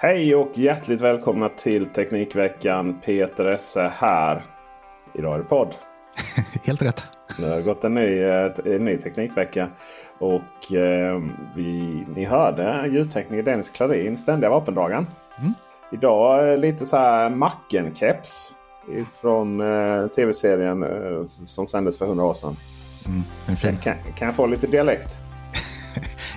Hej och hjärtligt välkomna till Teknikveckan. Peter Esse här. Idag är det podd. Helt rätt. Det har gått en ny, en ny Teknikvecka. Och eh, vi, ni hörde ljudtekniker Dennis Klarin, ständiga vapendragaren. Mm. Idag lite så här Macken-keps. Från eh, tv-serien eh, som sändes för hundra år sedan. Mm. Kan, kan jag få lite dialekt?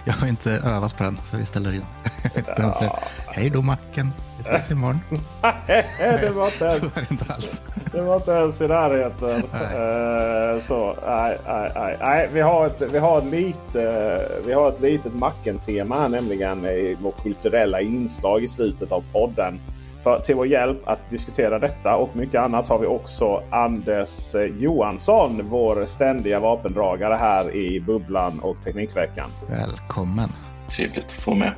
Jag har inte övat på den, så vi ställer in. Den säger, Hej då Macken, vi ses imorgon. det var inte ens, Så är det inte alls. det var inte ens i närheten. Eh, så, nej, nej, nej. nej vi, har ett, vi, har ett lite, vi har ett litet Macken-tema här, nämligen i vårt kulturella inslag i slutet av podden. För till vår hjälp att diskutera detta och mycket annat har vi också Anders Johansson, vår ständiga vapendragare här i Bubblan och Teknikveckan. Välkommen. Trevligt att få med.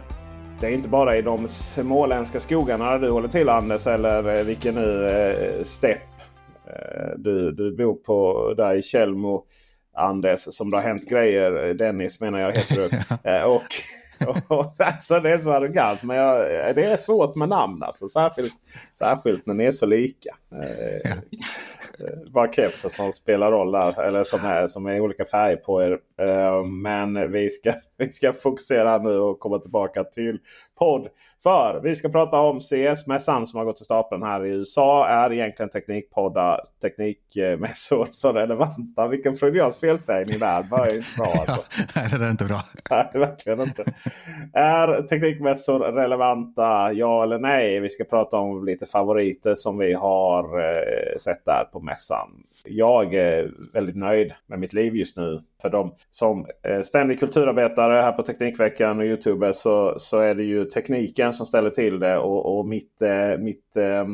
Det är inte bara i de småländska skogarna du håller till Anders eller eh, vilken nu eh, stepp eh, du, du bor på där i Tjällmo. Anders som det har hänt grejer. Dennis menar jag heter du. Eh, och, och, alltså det är så arrogant. Men jag, det är svårt med namn alltså. Särskilt, särskilt när ni är så lika. Eh, eh, bara kepsen som spelar roll där. Eller som är, som är olika färger på er. Eh, men vi ska, vi ska fokusera nu och komma tillbaka till podd. För vi ska prata om CS-mässan som har gått till stapeln här i USA. Är egentligen teknikpoddar, teknikmässor så relevanta? Vilken freudiansk felsägning där. Var inte bra alltså. Nej, det där är inte bra. Nej, verkligen inte. Är teknikmässor relevanta? Ja eller nej? Vi ska prata om lite favoriter som vi har eh, sett där på mässan. Jag är väldigt nöjd med mitt liv just nu. För de som eh, ständig kulturarbetare här på Teknikveckan och Youtube så, så är det ju tekniken som ställer till det. Och, och mitt, eh, mitt eh,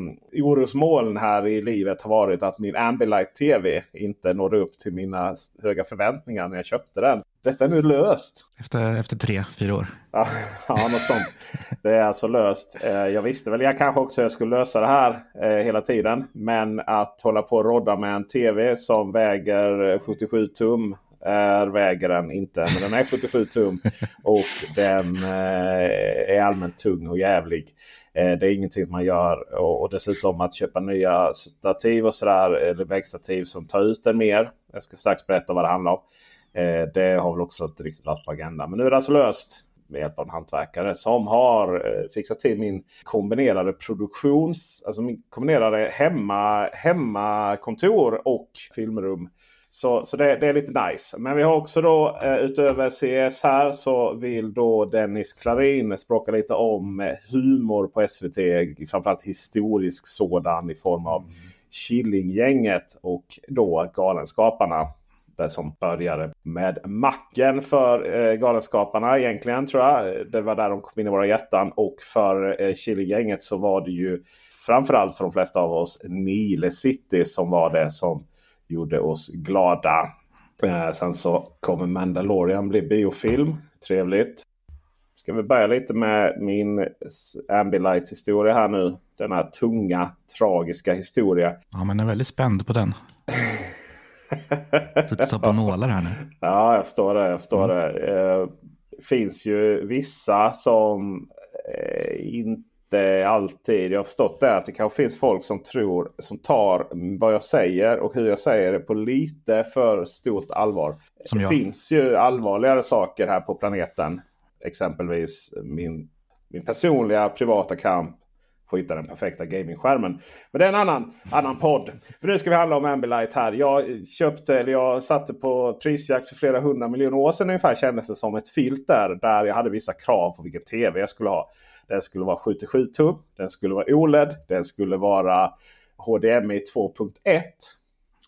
orosmoln här i livet har varit att min Ambilight TV inte nådde upp till mina höga förväntningar när jag köpte den. Detta är nu löst. Efter, efter tre, fyra år. Ja, ja, något sånt. Det är alltså löst. Jag visste väl jag kanske också jag skulle lösa det här hela tiden. Men att hålla på och rodda med en TV som väger 77 tum är väger den inte. Men den är 77 tum och den eh, är allmänt tung och jävlig. Eh, Det är ingenting man gör. Och och dessutom att köpa nya stativ och sådär. Eller väggstativ som tar ut den mer. Jag ska strax berätta vad det handlar om. Eh, Det har väl också inte riktigt varit på agendan. Men nu är det alltså löst med hjälp av en hantverkare som har eh, fixat till min kombinerade produktions, alltså min kombinerade hemma, hemmakontor och filmrum. Så, så det, det är lite nice. Men vi har också då eh, utöver CS här så vill då Dennis Klarin språka lite om eh, humor på SVT. Framförallt historisk sådan i form av Killinggänget och då Galenskaparna. Det som började med macken för eh, Galenskaparna egentligen tror jag. Det var där de kom in i våra hjärtan. Och för eh, Killinggänget så var det ju framförallt för de flesta av oss Nile City som var det som gjorde oss glada. Eh, sen så kommer Mandalorian bli biofilm. Trevligt. Ska vi börja lite med min Ambilight historia här nu. Denna tunga, tragiska historia. Ja, men jag är väldigt spänd på den. Suttit på nålar här nu. Ja, jag förstår det. Jag förstår det. Eh, finns ju vissa som eh, inte alltid... Jag har förstått det att det kanske finns folk som tror som tar vad jag säger och hur jag säger det på lite för stort allvar. Som det jag. finns ju allvarligare saker här på planeten. exempelvis min, min personliga privata kamp få hitta den perfekta gamingskärmen. Men det är en annan, annan podd. För nu ska vi handla om Ambilight här. Jag köpte, eller jag satte på prisjakt för flera hundra miljoner år sedan ungefär. Kändes det som ett filter där jag hade vissa krav på vilken TV jag skulle ha. Den skulle vara 77 tum. Den skulle vara OLED. Den skulle vara HDMI 2.1.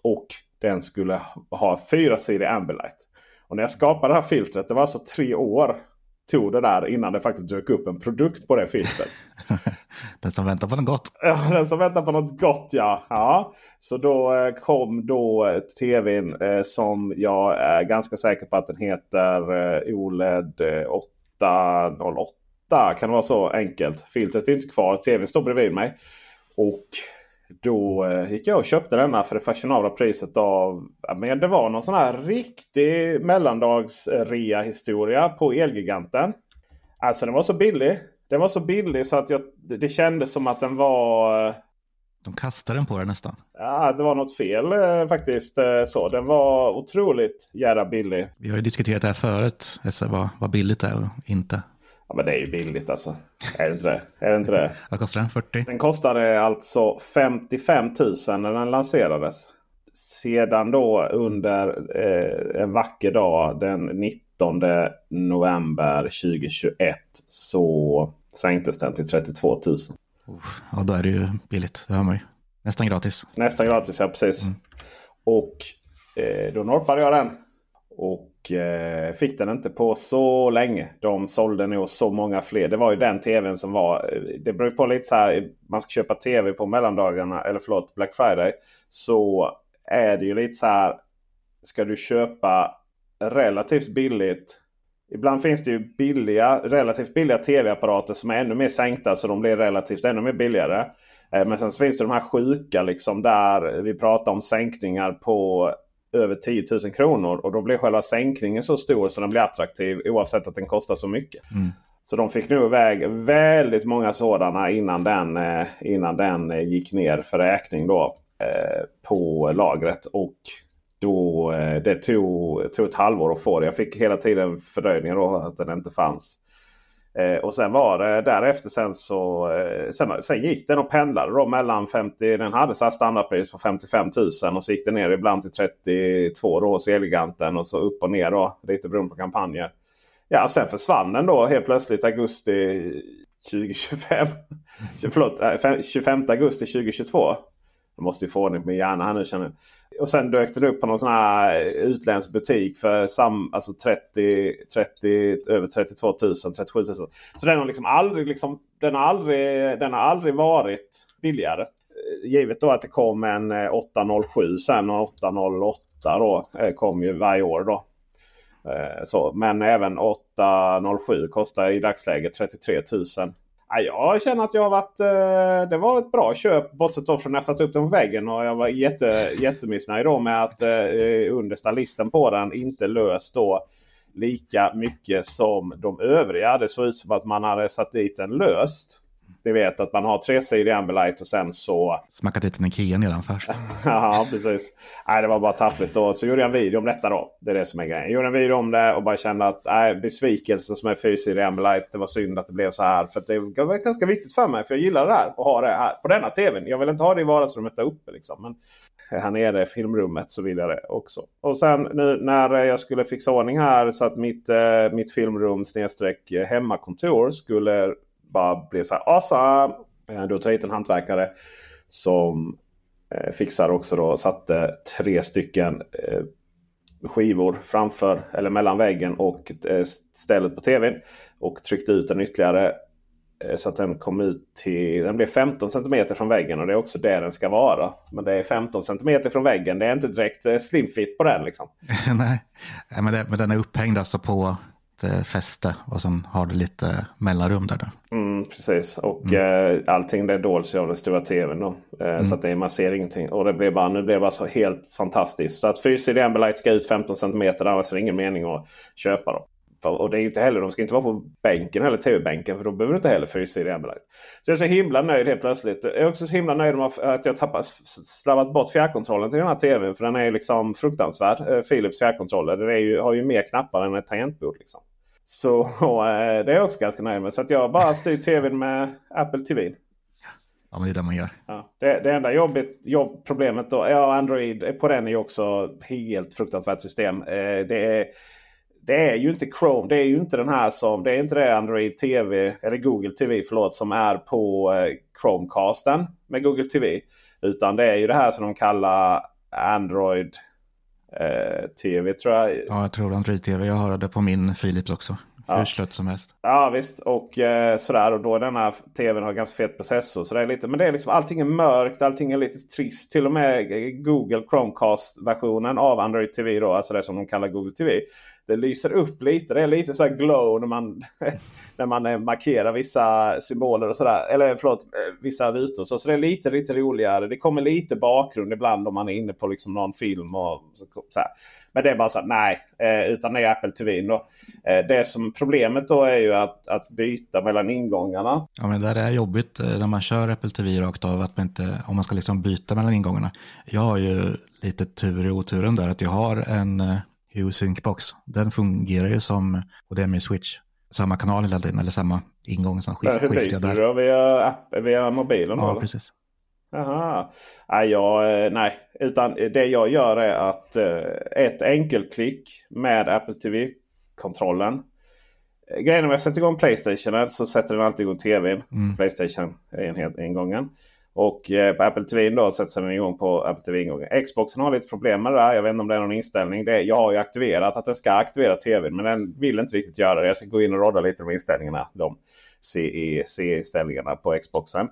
Och den skulle ha fyrasidig Ambilight. Och när jag skapade det här filtret, det var alltså tre år tog det där innan det faktiskt dök upp en produkt på det filtret. den som väntar på något gott. Ja, den som väntar på något gott ja. ja. Så då eh, kom då tvn eh, som jag är ganska säker på att den heter eh, OLED 808. Kan det vara så enkelt? Filtret är inte kvar. Tvn står bredvid mig. Och då eh, gick jag och köpte denna för det fashionabla priset av... Men det var någon sån här riktig mellandagsrea historia på Elgiganten. Alltså den var så billig. Den var så billig så att jag, det kändes som att den var... Eh, De kastade den på dig nästan. Ja, det var något fel eh, faktiskt. så. Den var otroligt jävla billig. Vi har ju diskuterat det här förut, vad, vad billigt det är och inte. Ja, men det är ju billigt alltså. Är det inte det? Är det, inte det? Vad kostar den? 40? Den kostade alltså 55 000 när den lanserades. Sedan då under eh, en vacker dag den 19 november 2021 så sänktes den till 32 000. ja, då är det ju billigt. Det hör man ju. Nästan gratis. Nästan gratis, ja precis. Mm. Och eh, då norpade jag den. Och eh, fick den inte på så länge. De sålde nog så många fler. Det var ju den tvn som var. Eh, det beror på lite så här. Man ska köpa tv på mellandagarna. Eller förlåt Black Friday. Så är det ju lite så här. Ska du köpa relativt billigt. Ibland finns det ju billiga, relativt billiga tv-apparater som är ännu mer sänkta. Så de blir relativt ännu mer billigare. Eh, men sen så finns det de här sjuka liksom där vi pratar om sänkningar på över 10 000 kronor. Och då blir själva sänkningen så stor så den blir attraktiv oavsett att den kostar så mycket. Mm. Så de fick nu iväg väldigt många sådana innan den, eh, innan den eh, gick ner för räkning då, eh, på lagret. Och då, det tog, tog ett halvår att få det. Jag fick hela tiden fördröjningar då att den inte fanns. Eh, och sen var det därefter sen så eh, sen, sen, gick den och pendlade då mellan 50. Den hade så här standardpris på 55 000 och så gick den ner ibland till 32 då hos Eleganten och så upp och ner då lite beroende på kampanjer. Ja, sen försvann den då helt plötsligt augusti 2025. Förlåt, 25 augusti 2022. Jag måste ju få ordning på min hjärna här nu känner jag. Och sen dök den upp på någon sån här eh, utländsk butik för sam, alltså 30, 30, över 32 000, 37 000. Så den har liksom aldrig, liksom, den har aldrig, den har aldrig varit billigare. Eh, givet då att det kom en eh, 807 sen och 808 då kom ju varje år då. Så, men även 807 kostar i dagsläget 33 000. Jag känner att jag har varit... Eh, det var ett bra köp bortsett från när jag satte upp den på väggen. Och jag var jätte, jättemissnöjd då med att eh, understa listen på den inte löst då lika mycket som de övriga. Det såg ut som att man hade satt dit den löst. Ni vet att man har tresidig Ambilight och sen så... Smackat dit en Ikea nedanför. ja, precis. Nej, det var bara taffligt. Då. Så gjorde jag en video om detta då. Det är det som är grejen. Jag gjorde en video om det och bara kände att nej, besvikelsen som är fyrsidig Ambilight. Det var synd att det blev så här. För det var ganska viktigt för mig. För jag gillar det här. Och ha det här på denna tvn. Jag vill inte ha det i vardagsrummet där uppe. Liksom. Men här nere i filmrummet så vill jag det också. Och sen nu när jag skulle fixa ordning här så att mitt, eh, mitt filmrum snedstreck hemmakontor skulle bara blir så här awesome. Eh, då tar jag hit en hantverkare som eh, fixar också då. Satte tre stycken eh, skivor framför eller mellan väggen och eh, stället på tvn. Och tryckte ut den ytterligare eh, så att den kom ut till... Den blev 15 cm från väggen och det är också där den ska vara. Men det är 15 cm från väggen. Det är inte direkt slimfit på den liksom. Nej, men, det, men den är upphängd alltså på ett fäste och sen har du lite mellanrum där. Då. Mm, precis, och mm. eh, allting det dols av den stora tvn. Då. Eh, mm. Så att det, man ser ingenting. Och det blev bara, nu blev bara så helt fantastiskt. Så att 4CD Ambilight ska ut 15 cm. Annars är det ingen mening att köpa dem. Och det är inte heller, de ska inte vara på bänken eller tv-bänken. För då behöver du inte heller 4CD Ambilight. Så jag är så himla nöjd helt plötsligt. Jag är också så himla nöjd med att jag tappat, slarvat bort fjärrkontrollen till den här tvn. För den är liksom fruktansvärd. Eh, Philips fjärrkontroller. Den är ju, har ju mer knappar än ett tangentbord. Liksom. Så eh, det är jag också ganska nöjd med. Så att jag bara styr tvn med Apple TV. Ja, men det är det man gör. Ja. Det, det enda jobbigt, jobb, problemet då, ja Android på den är ju också helt fruktansvärt system. Eh, det, är, det är ju inte Chrome. Det är ju inte den här som, det är inte det Android TV eller Google TV förlåt som är på eh, Chromecasten med Google TV. Utan det är ju det här som de kallar Android TV tror jag. Ja, jag tror Android TV. Jag har det på min Philips också. Ja. Hur slött som helst. Ja visst. Och eh, sådär. Och då denna tvn har ganska fet processor. Så det är lite, men det är liksom allting är mörkt. Allting är lite trist. Till och med Google Chromecast-versionen av Android TV. Då, alltså det som de kallar Google TV. Det lyser upp lite. Det är lite så här glow när man, när man eh, markerar vissa symboler och sådär. Eller eh, förlåt, eh, vissa rutor. Så, så det är lite, lite roligare. Det kommer lite bakgrund ibland om man är inne på liksom någon film. och så, så Men det är bara så här, nej, utan det är Apple TV. Då. Det som problemet då är ju att, att byta mellan ingångarna. Ja, men det där är jobbigt när man kör Apple TV rakt av. Att man inte, om man ska liksom byta mellan ingångarna. Jag har ju lite tur i oturen där att jag har en Hue Syncbox. Den fungerar ju som HDMI Switch. Samma kanal hela tiden eller samma ingång som skift, Hur byter du då? Via, app, via mobilen? Ja, då, precis. Jaha. Nej, jag, eh, nej, utan det jag gör är att eh, ett enkelklick med Apple TV-kontrollen. Grejen är att jag sätter igång Playstation så sätter den alltid igång TVn. Mm. Playstation-ingången. Och eh, på Apple TV då sätter den igång på Apple TV-ingången. Xboxen har lite problem med det där. Jag vet inte om det är någon inställning. Det är, jag har ju aktiverat att den ska aktivera TVn. Men den vill inte riktigt göra det. Jag ska gå in och rodda lite om inställningarna. De CEC-inställningarna på Xboxen.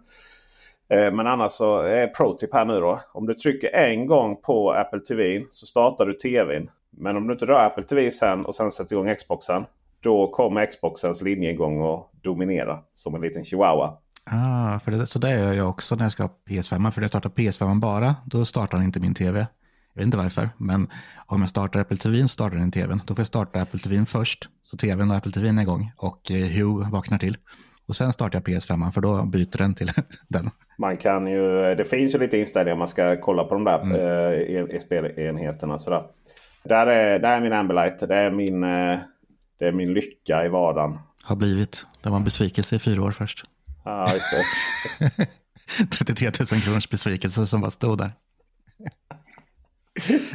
Eh, men annars så är Pro-tip här nu då. Om du trycker en gång på Apple TV så startar du TVn. Men om du inte rör Apple TV sen och sen sätter igång Xboxen. Då kommer Xboxens linje igång och dominera som en liten chihuahua. Ah, för det, så det gör jag också när jag ska ha PS5. För när jag startar PS5 bara, då startar den inte min tv. Jag vet inte varför, men om jag startar Apple TV startar den tvn. Då får jag starta Apple TV först, så tvn och Apple TV är igång och eh, Hue vaknar till. Och sen startar jag PS5 för då byter den till den. Man kan ju, det finns ju lite inställningar man ska kolla på de där mm. eh, spelenheterna. Sådär. Där, är, där är min Ambilight. Det är min, eh, det är min lycka i vardagen. Har blivit. Det var en besvikelse i fyra år först. Ja, just det. 33 000 kronors besvikelse som bara stod där.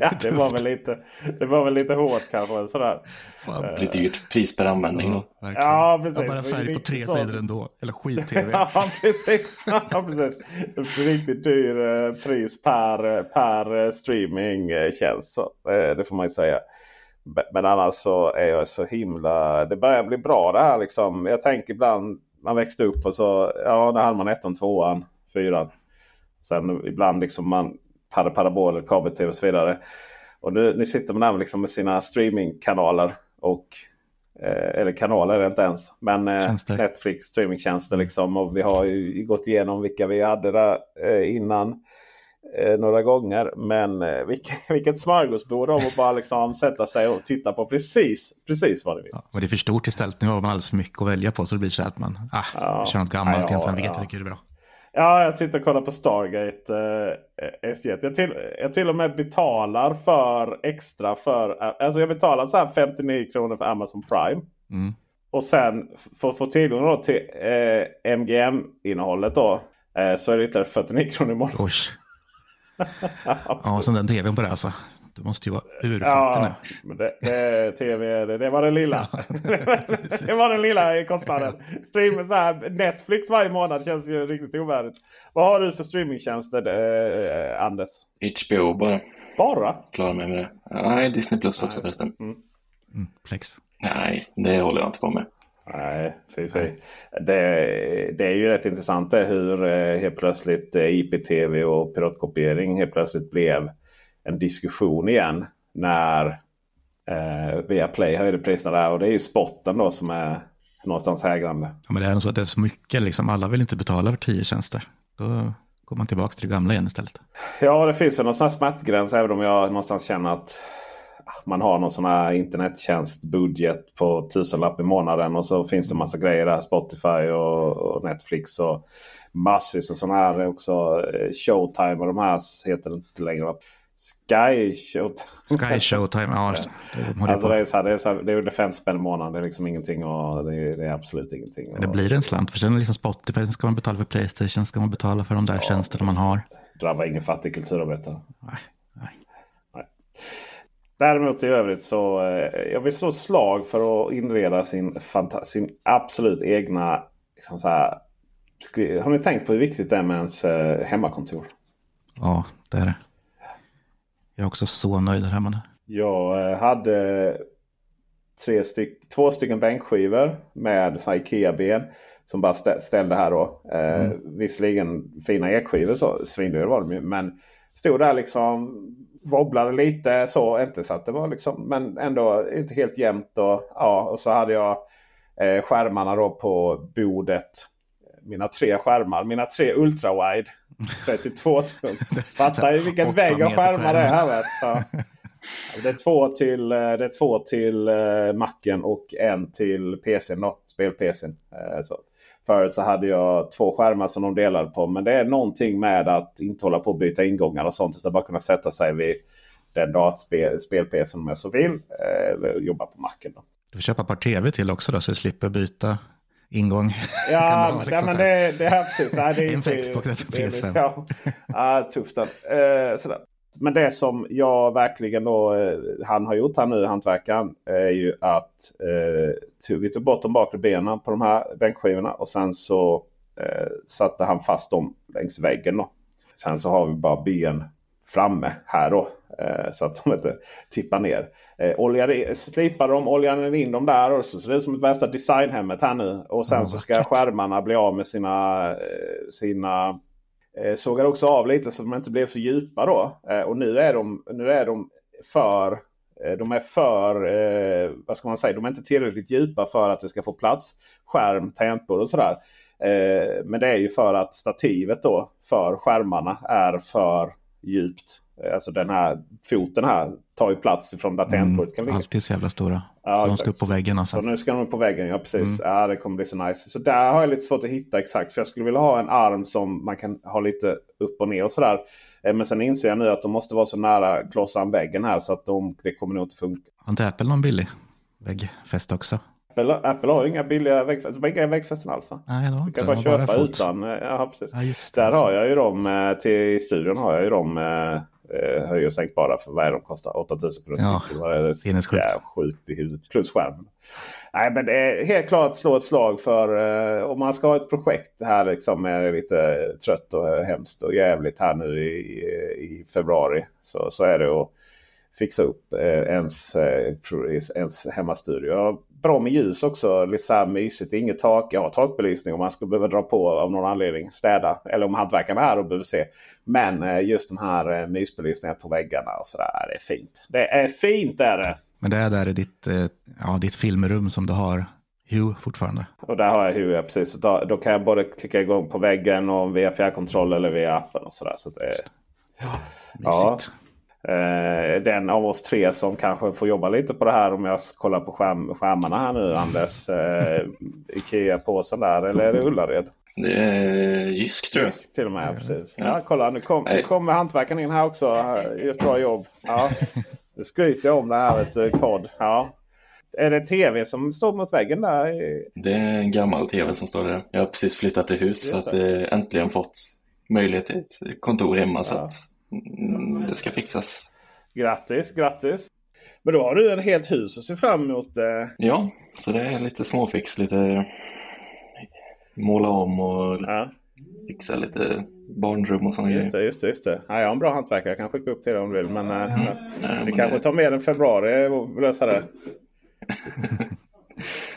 ja, det var väl lite, det var väl lite hårt kanske. Sådär. Fan, det blir dyrt pris per användning. Ja, ja precis. Jag bara färg på tre så. sidor ändå. Eller skit-tv. ja, precis. Ja, precis. Riktigt dyr eh, pris per, per streamingtjänst. Så, eh, det får man ju säga. Men annars så är jag så himla... Det börjar bli bra det här liksom. Jag tänker ibland man växte upp och så ja, där hade man ettan, tvåan, fyran. Sen ibland liksom man hade paraboler, kabel-tv och så vidare. Och nu, nu sitter man där liksom med sina streamingkanaler. Och, eh, eller kanaler är det inte ens. Men eh, Netflix streamingtjänster liksom. Och vi har ju gått igenom vilka vi hade där eh, innan eh, några gånger. Men eh, vilket, vilket smörgåsbord om att bara liksom sätta sig och titta på precis, precis vad du vill. Ja, och det är för stort istället. Nu har man alldeles för mycket att välja på så det blir så att man ah, ja. kör något gammalt ja, man vet ja. tycker det är bra. Ja, jag sitter och kollar på Stargate eh, S1. Jag till, jag till och med betalar för extra för... Alltså jag betalar så här 59 kronor för Amazon Prime. Mm. Och sen för att få tillgång till eh, MGM-innehållet då. Eh, så är det ytterligare 49 kronor i månaden. Ja, sen den tvn på det alltså. Du måste ju vara urfattig nu. Men det, det, TV, det, det var den lilla. det var den lilla kostnaden. Stream, så här, Netflix varje månad känns ju riktigt ovärdigt. Vad har du för streamingtjänster eh, Anders? HBO bara. Bara? Klarar mig med det. Nej, Disney Plus också förresten. Mm. Mm, Plex. Nej, det håller jag inte på med. Nej, fy fy. Det, det är ju rätt intressant det hur eh, helt plötsligt eh, IPTV och piratkopiering helt plötsligt blev en diskussion igen. När eh, Viaplay höjde priserna där. Och det är ju spotten då som är någonstans hägrande. Ja, men det är så att det är så mycket, liksom, alla vill inte betala för tio tjänster. Då går man tillbaka till det gamla igen istället. Ja, det finns väl någon sån här smärtgräns även om jag någonstans känner att man har någon sån här internettjänstbudget på tusenlapp i månaden. Och så finns det massa grejer där. Spotify och, och Netflix och massvis av sådana här också. Eh, Showtime och de här heter det inte längre. Sky Showtime. Sky Showtime, ja. Det, Alltså det, är så här, det, är så här, det är under fem spänn i månaden. Det är liksom ingenting och det är, det är absolut ingenting. det Och blir en slant. För sen är det liksom Spotify, sen ska man betala för Playstation, ska man betala för de där tjänsterna man har. drabbar ingen fattig kulturarbetare. Nej, nej. Däremot i övrigt så eh, jag vill slå ett slag för att inreda sin, sin absolut egna... Liksom så här, har ni tänkt på hur viktigt det är med ens eh, hemmakontor? Ja, det är det. Jag är också så nöjd här hemma nu. Jag eh, hade tre styck, två stycken bänkskivor med Ikea-ben. Som bara stä- ställde här då. Eh, Visserligen fina ekskivor så svindyra var de ju. Men stod där liksom. Wobblade lite så. Inte så att det var liksom. Men ändå inte helt jämnt. Och, ja, och så hade jag eh, skärmarna då på bordet. Mina tre skärmar. Mina tre ultrawide. 32 tum. Fattar ju vilken vägg av skärmar det är här. Vet. Ja. Det är två till, eh, det är två till eh, Macen och en till PCn då. Spel-PCn. Eh, så. Förut så hade jag två skärmar som de delade på. Men det är någonting med att inte hålla på att byta ingångar och sånt. Utan bara kunna sätta sig vid den datorspel- spel-PCn om jag så vill. Eh, jobba på Macen då. Du får köpa ett par tv till också då så du slipper byta ingång. Ja, ja liksom men det, det här precis. Nej, det är En för Xbox, en för det är- PS5. Ja, ja, tufft. Eh, sådär. Men det som jag verkligen då, eh, han har gjort här nu, hantverkaren, är ju att eh, vi tog bort de bakre benen på de här bänkskivorna och sen så eh, satte han fast dem längs väggen. Då. Sen så har vi bara ben framme här då. Eh, så att de inte tippar ner. Eh, oljade, slipade de, oljade in dem där och så ser det ut som ett värsta designhemmet här nu. Och sen så ska skärmarna bli av med sina, eh, sina eh, sågar också av lite så de inte blev så djupa då. Eh, och nu är de, nu är de för eh, de är för, eh, vad ska man säga, de är inte tillräckligt djupa för att det ska få plats. Skärm, tangentbord och sådär. Eh, men det är ju för att stativet då för skärmarna är för djupt. Eh, Alltså den här foten här tar ju plats ifrån där tangentbordet kan Mm, ligga. alltid så jävla stora. Ja, så de ska upp på väggen alltså. Så nu ska de upp på väggen, ja precis. Ja, det kommer bli så nice. Så där har jag lite svårt att hitta exakt. För jag skulle vilja ha en arm som man kan ha lite upp och ner och sådär. Eh, Men sen inser jag nu att de måste vara så nära klossan väggen här så att de, det kommer nog inte funka. Har inte Apple någon billig väggfäste också? Apple, Apple har ju inga billiga väggfästen. Inga väggfästen alls va? Nej, det har Du kan bara bara köpa fot. utan. eh, Ja, precis. Ja, det. Där har jag ju dem till i studion har jag ju dem eh, höj och sänkbara för vad är de kostar? 8000 kronor Ja. Vad är det? sinnessjukt. Sjukt i huvudet. Plus skärmen. Nej men det är helt klart slå ett slag för eh, om man ska ha ett projekt här liksom är lite trött och hemskt och jävligt här nu i, i, i februari. Så, så är det att fixa upp eh, ens, eh, ens hemmastudio. Ja, Bra med ljus också. Lite så här mysigt. Inget tak. Jag har takbelysning om man skulle behöva dra på av någon anledning. Städa. Eller om hantverkarna är här och behöver se. Men eh, just de här eh, mysbelysningarna på väggarna och sådär. Det är fint. Det är fint är det. Men det är där i ditt, eh, ja, ditt filmrum som du har Hue fortfarande. Och där har jag Hue precis. Så då, då kan jag både klicka igång på väggen och via fjärrkontroll eller via appen. och sådär. Så det är, Ja. Mysigt. Eh, den av oss tre som kanske får jobba lite på det här om jag kollar på skärm, skärmarna här nu Anders. Eh, Ikea-påsen där eller är det Ullared? Det är Jysk tror jag. Till och med, precis. Ja, kolla nu, kom, nu kommer hantverkaren in här också. Gör ett bra jobb. Ja. Nu skryter jag om det här du, podd. Ja. Är det tv som står mot väggen där? Det är en gammal tv som står där. Jag har precis flyttat till hus så att jag äntligen fått möjlighet till ett kontor hemma. Så Ja. att mm, det ska fixas. Grattis, grattis. Men då har du en helt hus att se fram emot. Eh. Ja, så det är lite småfix, lite måla om och Ja, fixa lite barnrum och sådana just det, just det. Just det. Ja, jag har en bra hantverkare. Jag kan skicka upp till dig om du vill. Men eh, Nej, det men kanske det- tar mer än februari att lösa det.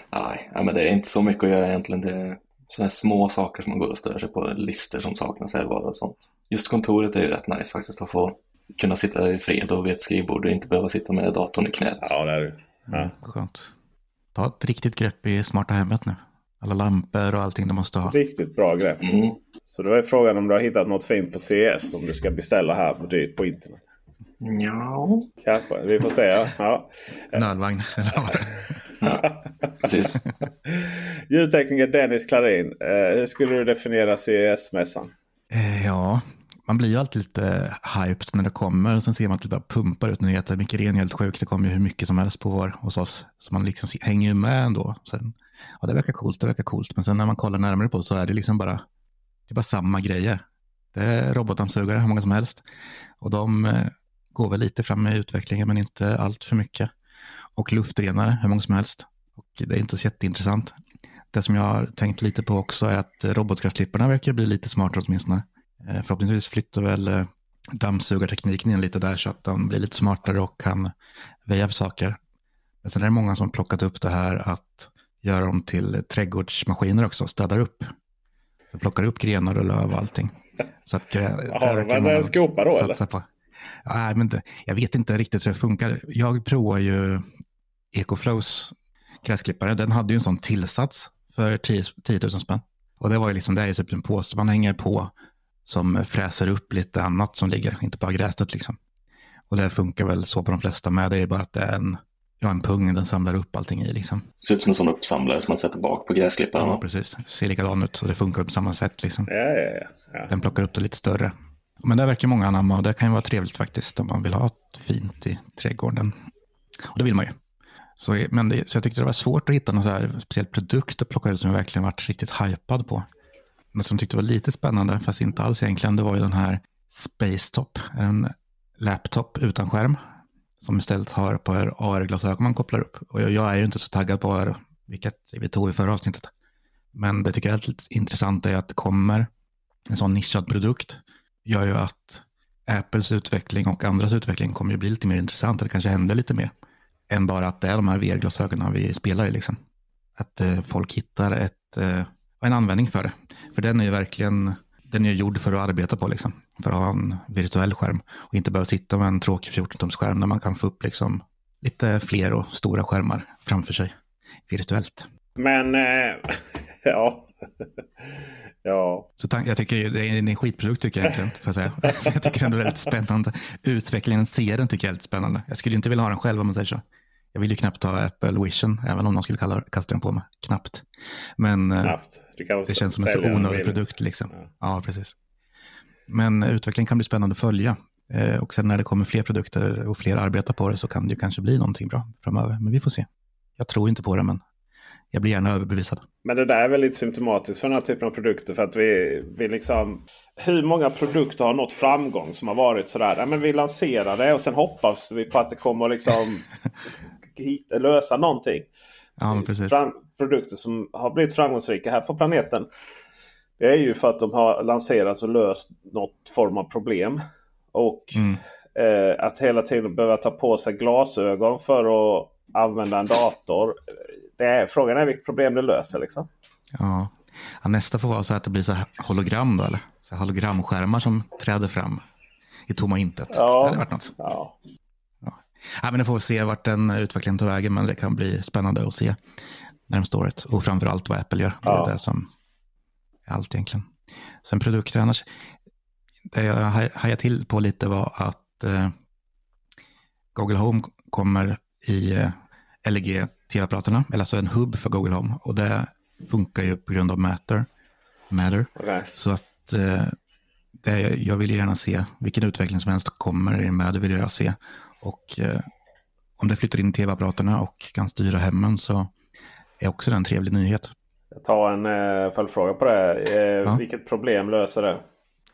Nej, ja, men det är inte så mycket att göra egentligen. Det sådana små saker som man går och stör sig på. Listor som saknas här var och sånt. Just kontoret är ju rätt nice faktiskt att få kunna sitta i fred och vid ett skrivbord och inte behöva sitta med datorn i knät. Ja, det är det. Ja. Skönt. Ta ett riktigt grepp i smarta hemmet nu. Alla lampor och allting du måste ha. Riktigt bra grepp. Mm. Så då är frågan om du har hittat något fint på CS som du ska beställa här på dyrt på internet. Ja, Kanske. Vi får se. Ja. Ja. Nödvagn. är. precis. Ljudtekniker Dennis Klarin. Eh, hur skulle du definiera CES-mässan? Eh, Ja, man blir ju alltid lite hyped när det kommer. Och sen ser man att det bara pumpar ut nyheter. Micke Ren är helt sjuk. Det kommer ju hur mycket som helst på vår hos oss. Så man liksom hänger ju med ändå. Sen, ja, det verkar coolt, det verkar coolt. Men sen när man kollar närmare på så är det liksom bara, det är bara samma grejer. Det är robotdammsugare, hur många som helst. Och de eh, går väl lite fram med utvecklingen, men inte allt för mycket. Och luftrenare, hur många som helst. Och det är inte så jätteintressant. Det som jag har tänkt lite på också är att robotgräsklipparna verkar bli lite smartare åtminstone. Eh, förhoppningsvis flyttar väl eh, dammsugartekniken in lite där så att de blir lite smartare och kan väja av saker. Men sen är det många som plockat upp det här att göra dem till trädgårdsmaskiner också, städar upp. Så plockar upp grenar och löv och allting. Så att, Har man en skopa då eller? På. Ja, men det, jag vet inte riktigt hur det funkar. Jag provar ju Ecoflows gräsklippare. Den hade ju en sån tillsats för 10, 10 000 spänn. Och det var ju liksom, det är typ en påse man hänger på som fräser upp lite annat som ligger, inte bara gräset liksom. Och det funkar väl så på de flesta med, det är bara att det är en, ja, en pung den samlar upp allting i liksom. Ser ut som en sån uppsamlare som man sätter bak på gräsklipparen. Ja, precis. Ser likadan ut och det funkar på samma sätt liksom. Ja, ja, ja. Den plockar upp det lite större. Men det verkar många anamma och det kan ju vara trevligt faktiskt om man vill ha ett fint i trädgården. Och det vill man ju. Så, men det, så jag tyckte det var svårt att hitta någon så här speciell produkt att plocka ut som jag verkligen varit riktigt hypad på. Något som jag tyckte var lite spännande, fast inte alls egentligen, det var ju den här Spacetop. En laptop utan skärm. Som istället har på AR-glasögon man kopplar upp. Och jag, jag är ju inte så taggad på AR, vilket vi tog i förra avsnittet. Men det tycker jag är lite intressant är att det kommer en sån nischad produkt. Gör ju att Apples utveckling och andras utveckling kommer ju bli lite mer intressant. Det kanske händer lite mer. Än bara att det är de här VR-glasögonen vi spelar i liksom. Att eh, folk hittar ett eh, en användning för det. För den är ju verkligen, den är gjord för att arbeta på liksom. För att ha en virtuell skärm. Och inte behöva sitta med en tråkig 14-tumsskärm. där man kan få upp liksom lite fler och stora skärmar framför sig virtuellt. Men, eh, ja. ja. Så jag tycker det är en skitprodukt tycker jag egentligen. För att säga. Jag tycker ändå det är väldigt spännande. Utvecklingen, serien tycker jag är lite spännande. Jag skulle inte vilja ha den själv om man säger så. Jag vill ju knappt ha Apple Vision, även om någon skulle kalla, kasta den på mig. Knappt. Men eh, knappt. det känns som en så onödig produkt. Liksom. Ja. ja. precis. Men utvecklingen kan bli spännande att följa. Eh, och sen när det kommer fler produkter och fler arbetar på det så kan det ju kanske bli någonting bra framöver. Men vi får se. Jag tror inte på det, men jag blir gärna överbevisad. Men det där är väl lite symptomatiskt för den här typen av produkter. För att vi, vi liksom, hur många produkter har nått framgång som har varit sådär. Ja, men vi lanserar det och sen hoppas vi på att det kommer liksom lösa någonting. Ja, precis. Fram, produkter som har blivit framgångsrika här på planeten. Det är ju för att de har lanserats och löst något form av problem. Och mm. eh, att hela tiden behöva ta på sig glasögon för att använda en dator. Det är, frågan är vilket problem det löser. Liksom. Ja. ja nästa får vara så att det blir så hologram då, eller? Så hologramskärmar som träder fram i tomma intet. Ja. Det hade varit något. Ja. Ja, men det får vi se vart den utvecklingen tar vägen, men det kan bli spännande att se närmsta året. Och framförallt vad Apple gör. Det är ja. det som är allt egentligen. Sen produkter annars. Det jag hajade till på lite var att eh, Google Home kommer i eh, LG tv-apparaterna, eller alltså en hubb för Google Home. Och det funkar ju på grund av Matter. Matter. Okay. Så att eh, det, jag vill gärna se vilken utveckling som helst kommer i det vill jag se. Och eh, om det flyttar in tv-apparaterna och kan styra hemmen så är också det en trevlig nyhet. Jag tar en eh, följdfråga på det. Eh, ja. Vilket problem löser det?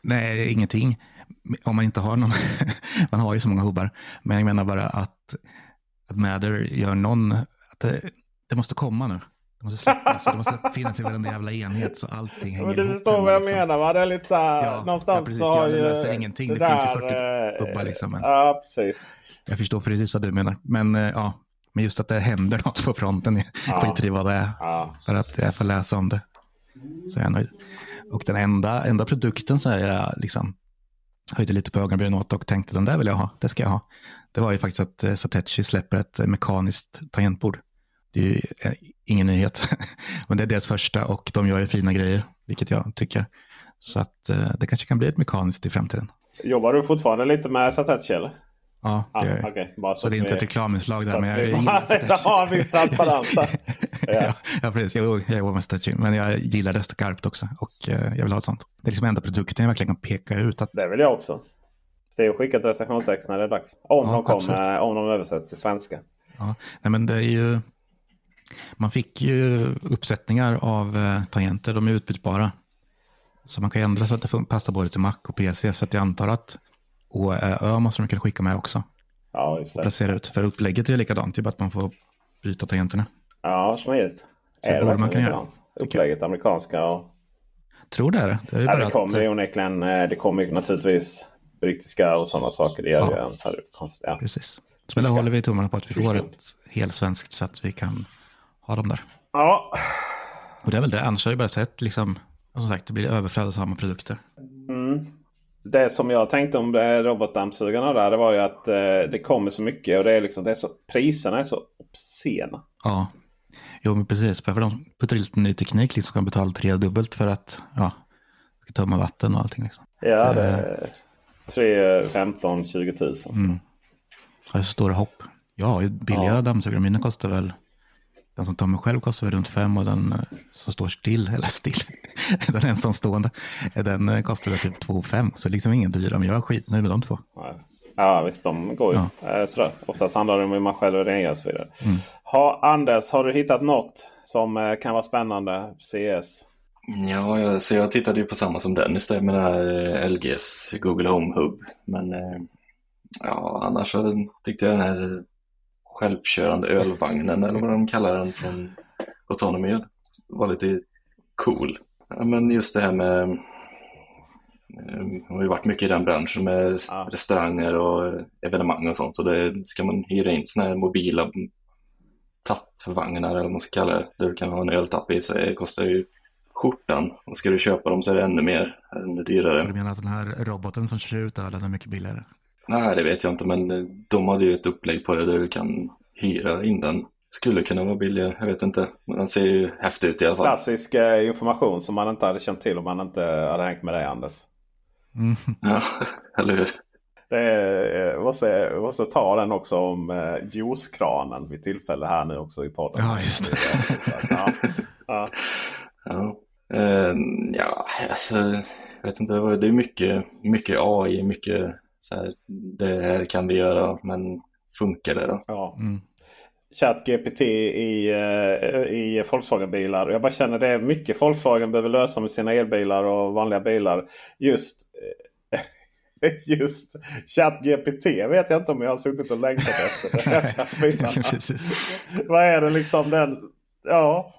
Nej, ingenting. Om man inte har någon. man har ju så många hubbar. Men jag menar bara att, att Matter gör någon. Att det, måste komma nu. Det måste släppas. det måste finnas i varenda jävla enhet så allting hänger ihop. Du förstår vad jag liksom. menar va? Det är lite så här. Ja, någonstans ja, så har ju. Det löser ingenting. Det, det finns ju 40 hubbar liksom. Men... Ja, precis. Jag förstår precis vad du menar. Men eh, ja, men just att det händer något på fronten, ja. skiter i vad det är. Ja. För att jag får läsa om det. Så jag är nöjd. Och den enda, enda produkten som jag liksom höjde lite på ögonbrynen åt och tänkte den där vill jag ha, det ska jag ha. Det var ju faktiskt att eh, Satechi släpper ett eh, mekaniskt tangentbord. Det är ju ingen nyhet, men det är deras första och de gör ju fina grejer, vilket jag tycker. Så att det kanske kan bli ett mekaniskt i framtiden. Jobbar du fortfarande lite med Satechi eller? Ja, det gör jag. okej. Bara Så det är inte ett reklaminslag så där, men jag gillar Stretching. Ja, ja, ja, precis. Jag, jag jobbar med stretching, men jag gillar det skarpt också. Och eh, jag vill ha ett sånt. Det är liksom enda produkten jag verkligen kan peka ut att Det vill jag också. Steve skickar ett recensionsex när det är dags. Om, Ja, de, absolut. om de översätts till svenska. Ja, nej men det är ju... Man fick ju uppsättningar av eh, tangenter, de är utbytbara. Så man kan ändra så att det passar både till Mac och PC. Så att jag antar att Å är Ö måste de kunna skicka med också. Ja, just Och det. placera ut. För upplägget är likadant, bara att man får byta tangenterna. Ja, smidigt. Så är det borde man kunna göra? Upplägget amerikanska och... Tror det är det. Det, är Ja, det att- kommer ju onekligen. eh, Det kommer naturligtvis brittiska och sådana saker. Det gör Ja. ju så här konstigt. Ja. Precis. Så där håller vi tummarna på att vi får ett helt svenskt så att vi kan ha dem där. ja, Och det är väl det. Annars har jag bara sett liksom, som sagt, det blir överflöd av samma produkter. det som jag tänkte om det robotdammsugarna där. Det var ju att eh, det kommer så mycket och det är liksom, det är så, priserna är så obscena. Ja, jo men precis. För de puttar lite ny teknik, liksom kan betala tredubbelt för att ja, ska tömma vatten och allting. Liksom. Ja, det är 3, 15, 20 tusen. Mm. Ja, det är så stora hopp. Ja, billiga dammsugare, mina kostar väl, den som tar mig själv kostar väl runt fem och den eh, som står still, eller still, den ensamstående, eh, den eh, kostar väl typ två och fem. Så liksom ingen dyra, men jag är skitnöjd med de två. Ja. Ja visst, de går ju. Eh, Sådär. Oftast handlar det om hur man själv rengör och så vidare. Mm. Ha, Anders, har du hittat något som kan vara spännande? CS? Ja, jag, så jag tittade ju på samma som Dennis där med den här LGs Google Home Hub. Men ja, annars så tyckte jag den här självkörande ölvagnen eller vad de kallar den från Autonomy var lite cool. Men just det här med eh, jag har ju varit mycket i den branschen med Ja. restauranger och evenemang och sånt. Så det ska man hyra in sådana här mobila tappvagnar eller vad man ska kalla det. Där du kan ha en öltapp i. Så det kostar ju skjortan. Och ska du köpa dem så är det ännu mer, ännu dyrare. Så du menar att den här roboten som kör ut ölen är mycket billigare? Nej, det vet jag inte, men eh, de hade ju ett upplägg på det där du kan hyra in den. Skulle kunna vara billigare, jag vet inte. Men den ser ju häftig ut i alla fall. Klassisk eh, information som man inte hade känt till om man inte hade hängt med dig Anders. Mm. Ja, eller hur? Det är, eh, måste, måste ta den också om eh, juicekranen vid tillfälle här nu också i podden. Ja, just det. Ja, ja. Ja, eh, ja alltså, jag vet inte, det är mycket, mycket AI, mycket så här, det här kan vi göra, men funkar det då? Ja. Mm. ChatGPT i, eh, i Volkswagen-bilar. Jag bara känner det är mycket Volkswagen behöver lösa med sina elbilar och vanliga bilar. Just, eh, just ChatGPT vet jag inte om jag har suttit och längtat efter. Vad är det liksom den... Ja.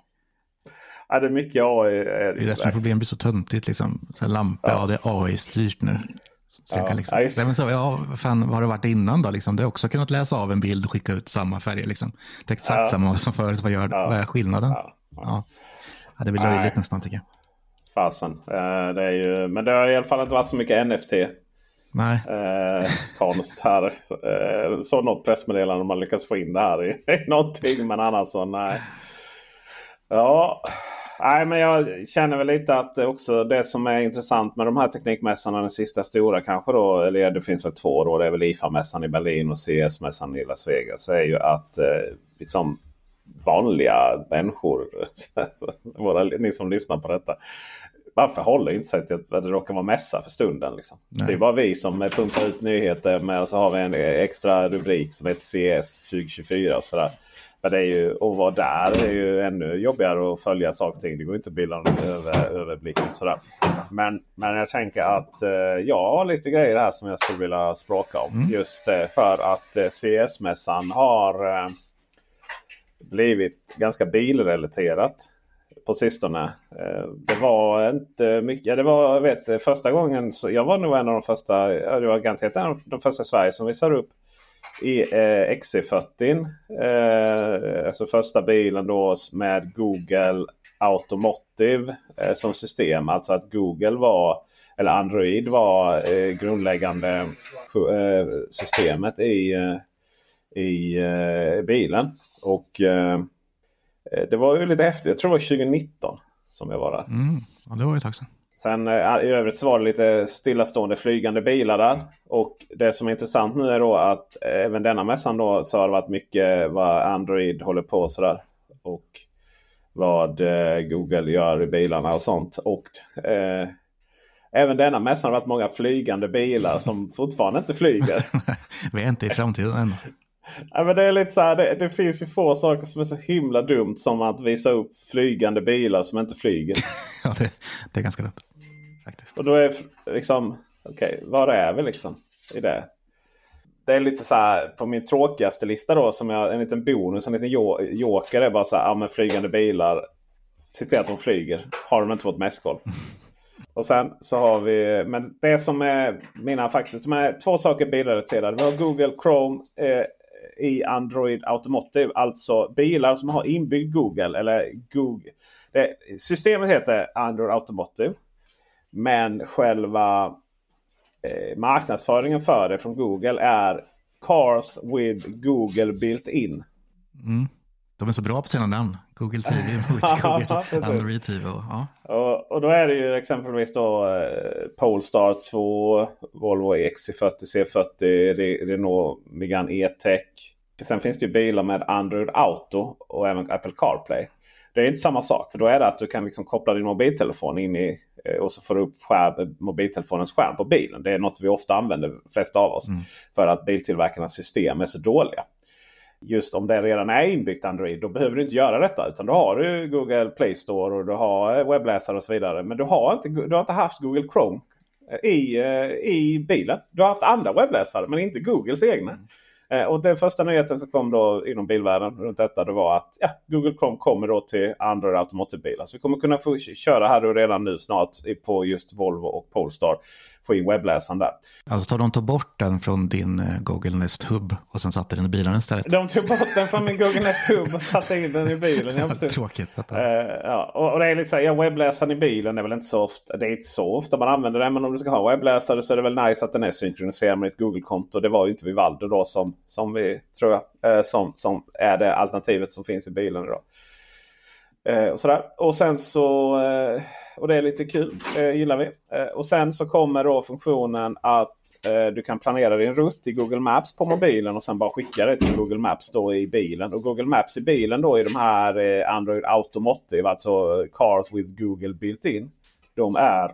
ja det är mycket AI. Är Det är det som är problemet, det blir så töntigt liksom. Så lampa, ja. det är AI-styrt nu. Så jag Ja, kan liksom, ja. Nej, men så, ja, fan, vad har det varit innan då? Liksom? Det har också kunnat läsa av en bild och skicka ut samma färger. Liksom. Det är exakt Ja. samma som förut. Vad, gör, Ja. vad är skillnaden? Ja, Ja. Ja. det blir Nej. löjligt nästan tycker jag. Fasen. Eh, det är ju, men det har i alla fall inte varit så mycket NFT. Nej, Eh, konst här. Eh, så något pressmeddelande om man lyckas få in det här i någonting. Men annars så nej. Ja, nej, men jag känner väl lite att också det som är intressant med de här teknikmässorna, den sista stora kanske då, eller det finns väl två då, det är väl IFA-mässan i Berlin och CS-mässan i Las Vegas, är ju att eh, liksom vanliga människor, våra, ni som lyssnar på detta, man förhåller inte sig till att det råkar vara mässa för stunden. Liksom. Det är bara vi som pumpar ut nyheter med och så har vi en extra rubrik som heter CS 2024. Och sådär. Men det är ju, att vara där är ju ännu jobbigare att följa saker och ting. Det går inte att bilda någon över, överblick. Sådär. Men, men jag tänker att eh, jag har lite grejer här som jag skulle vilja språka om. Just eh, för att eh, CS-mässan har eh, blivit ganska bilrelaterat på sistone. Eh, Det var inte mycket. Ja, det var, vet, första gången. Så jag var nog en av de första. Det var garanterat en av de första i Sverige som visade upp i eh, XC40. Eh, alltså första bilen då med Google Automotive eh, som system. Alltså att Google var eller Android var eh, grundläggande eh, systemet i, eh, i eh, bilen. Och eh, eh det var ju lite häftigt. Jag tror det var 2019 som jag var där. mm. ja, det var ju ett tag sedan. Sen eh, i övrigt så var det lite stillastående flygande bilar där. Och det som är intressant nu är då att eh, även denna mässan då så har det varit mycket vad Android håller på och sådär. Och vad eh, Google gör i bilarna och sånt. Och eh, även denna mässan har varit många flygande bilar som fortfarande inte flyger. Vi är inte i framtiden än. Ja, men det, är lite så här, det, det, finns ju få saker som är så himla dumt som att visa upp flygande bilar som inte flyger. ja, det, det, är ganska dumt. Faktiskt. Och då är liksom, okej, okay, var är vi liksom i det? Det är lite så här på min tråkigaste lista då, som jag, en liten bonus, en liten joker är bara så här, ja men flygande bilar. Se till att de flyger. Har de inte på ett mässgolv. Och sen så har vi, men det som är mina faktiskt, de är två saker bilrelaterade. Vi har Google Chrome eh, i Android Automotive. Alltså bilar som har inbyggd Google. eller Google. Det, systemet heter Android Automotive. Men själva eh, marknadsföringen för det från Google är Cars with Google built in. Mm. De är så bra på sina namn. Google TV, Google Android TV. Och, ja. och, och, då är det ju exempelvis då eh, Polestar 2, Volvo XC40, C40, Renault Megane E-Tech. Sen finns det ju bilar med Android Auto och även Apple CarPlay. Det är inte samma sak. För då är det att du kan liksom koppla din mobiltelefon in i eh, och så får du upp skärm, mobiltelefonens skärm på bilen. Det är något vi ofta använder, de flesta av oss. Mm. För att biltillverkarnas system är så dåliga just om det redan är inbyggt Android då behöver du inte göra detta. Utan då har du Google Play Store och du har webbläsare och så vidare. Men du har inte, du har inte haft Google Chrome i, eh, i bilen. Du har haft andra webbläsare men inte Googles egna. Mm. Eh, och den första nyheten som kom då inom bilvärlden runt detta det var att ja, Google Chrome kommer då till Android Automotive-bilar. Så vi kommer kunna få köra här redan nu snart på just Volvo och Polestar. Få in webbläsaren där. Alltså tar de tog bort den från din eh, Google Nest Hub och sen satte den i bilen istället? De tog bort den från min Google Nest Hub och satte in den i bilen. Ja, Tråkigt. Uh, ja. och, och, det är lite här, ja, webbläsaren i bilen är väl inte så ofta, det är inte så ofta man använder den. Men om du ska ha webbläsare så är det väl nice att den är synkroniserad med ett Google-konto. Det var ju inte Vivaldo då som, som vi tror jag, eh, som, som är det alternativet som finns i bilen idag. Eh, och, sådär. och sen så, och det är lite kul, eh, gillar vi. Eh, och sen så kommer då funktionen att eh, du kan planera din rutt i Google Maps på mobilen och sen bara skicka det till Google Maps då i bilen. Och Google Maps i bilen då i de här eh, Android Automotive, alltså Cars with Google built-in. De är,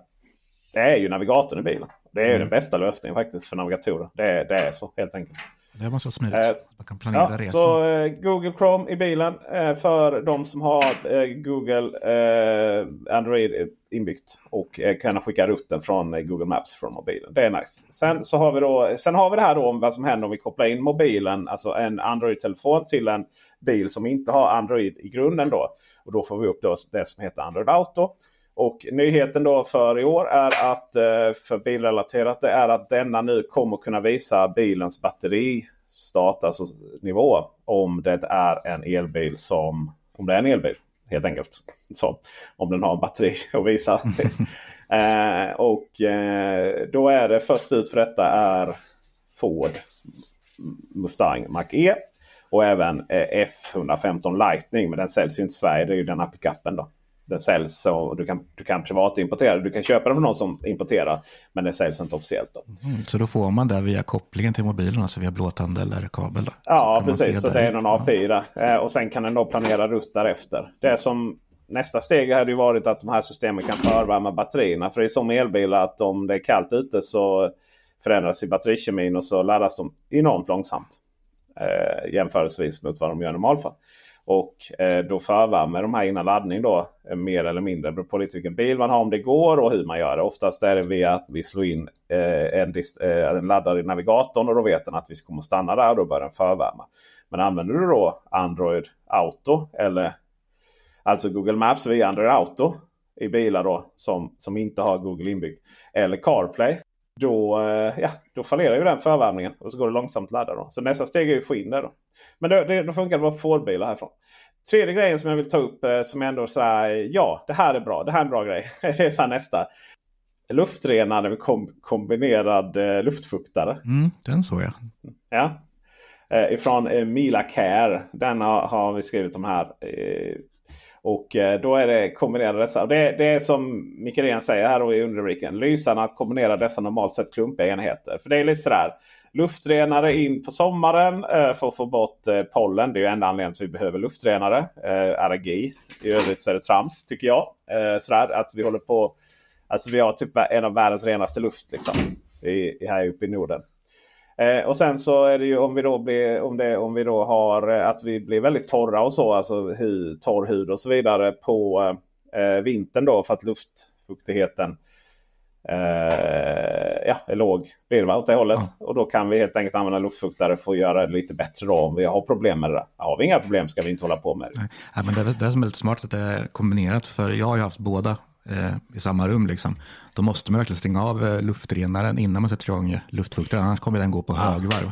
det är ju navigatorn i bilen. Det är mm. den bästa lösningen faktiskt för navigatorer. Det, det är så helt enkelt. Det måste vara smidigt. Eh, Man kan planera ja, resan. Så eh, Google Chrome i bilen eh, för de som har eh, Google eh, Android inbyggt. Och eh, kan skicka rutten från Google Maps från mobilen. Det är nice. Sen, så har vi då, sen har vi det här då om vad som händer om vi kopplar in mobilen, alltså en Android-telefon till en bil som inte har Android i grunden. Då. Och då får vi upp då det som heter Android Auto. Och nyheten då för i år är att eh, för bilrelaterat det är att denna nu kommer kunna visa bilens batteristart, alltså nivå. Om det är en elbil som om det är en elbil helt enkelt. Så, om den har en batteri att visa. eh, och eh, då är det först ut för detta är Ford Mustang Mach-E. Och även eh, F115 Lightning. Men den säljs ju inte i Sverige. Det är ju den här pickupen då den säljs och du kan, du kan privatimportera. Du kan köpa den från någon som importerar. Men den säljs inte officiellt. Då. Mm, så då får man det via kopplingen till mobilen, alltså via blåtand eller kabel? Då. Ja, precis. Så det är någon API där. Eh, och sen kan den då planera rutt därefter. Det som Nästa steg hade ju varit att de här systemen kan förvärma batterierna. För det är som elbilar att om det är kallt ute så förändras ju batterikemin och så laddas de enormt långsamt. Eh, jämförelsevis mot vad de gör i normalfall. Och eh, då förvärmer de här innan laddning då eh, mer eller mindre. Det beror på lite vilken bil man har om det går och hur man gör det. Oftast är det via att vi slår in eh, en, eh, en laddare i navigatorn och då vet den att vi kommer stanna där och då börjar den förvärma. Men använder du då Android Auto eller alltså Google Maps via Android Auto i bilar då som, som inte har Google inbyggt. Eller CarPlay då, eh, ja, då fallerar ju den förvärmningen och så går det långsamt att ladda. Då. Så nästa steg är ju att få in det. Då. Men då, det, då funkar det bara på Ford-bilar härifrån. Tredje grejen som jag vill ta upp eh, som ändå så här, ja det här är bra. Det här är en bra grej. det är så nästa. Luftrenare med kom, kombinerad eh, luftfuktare. Mm, den såg jag. Ja. Eh, ifrån eh, Mila Care. Den har, har, vi skrivit om här. Eh, och eh, då är det kombinera dessa. Det, det är som Mikael säger här i underrubriken. Lysande att kombinera dessa normalt sett klumpiga enheter. För det är lite sådär. Luftrenare in på sommaren eh, för att få bort eh, pollen. Det är ju enda anledningen till att vi behöver luftrenare. Allergi. I övrigt så är det trams tycker jag. Sådär att vi håller på. Alltså vi har typ en av världens renaste luft liksom. I, här uppe i Norden. Eh, och sen så är det ju om vi då, blir, om det, om vi då har eh, att vi blir väldigt torra och så. Alltså hu, torr hud och så vidare på eh, vintern då för att luftfuktigheten eh, ja, är låg. Blir det åt det hållet. Ja. Och då kan vi helt enkelt använda luftfuktare för att göra det lite bättre då om vi har problem med det. Har vi inga problem ska vi inte hålla på med det. Nej, men det, är, det som är lite smart att det är kombinerat. För jag har ju haft båda eh, i samma rum. Liksom. Då måste man verkligen stänga av eh, luftrenaren innan man sätter igång luftfuktaren. Annars kommer den gå på högvarv.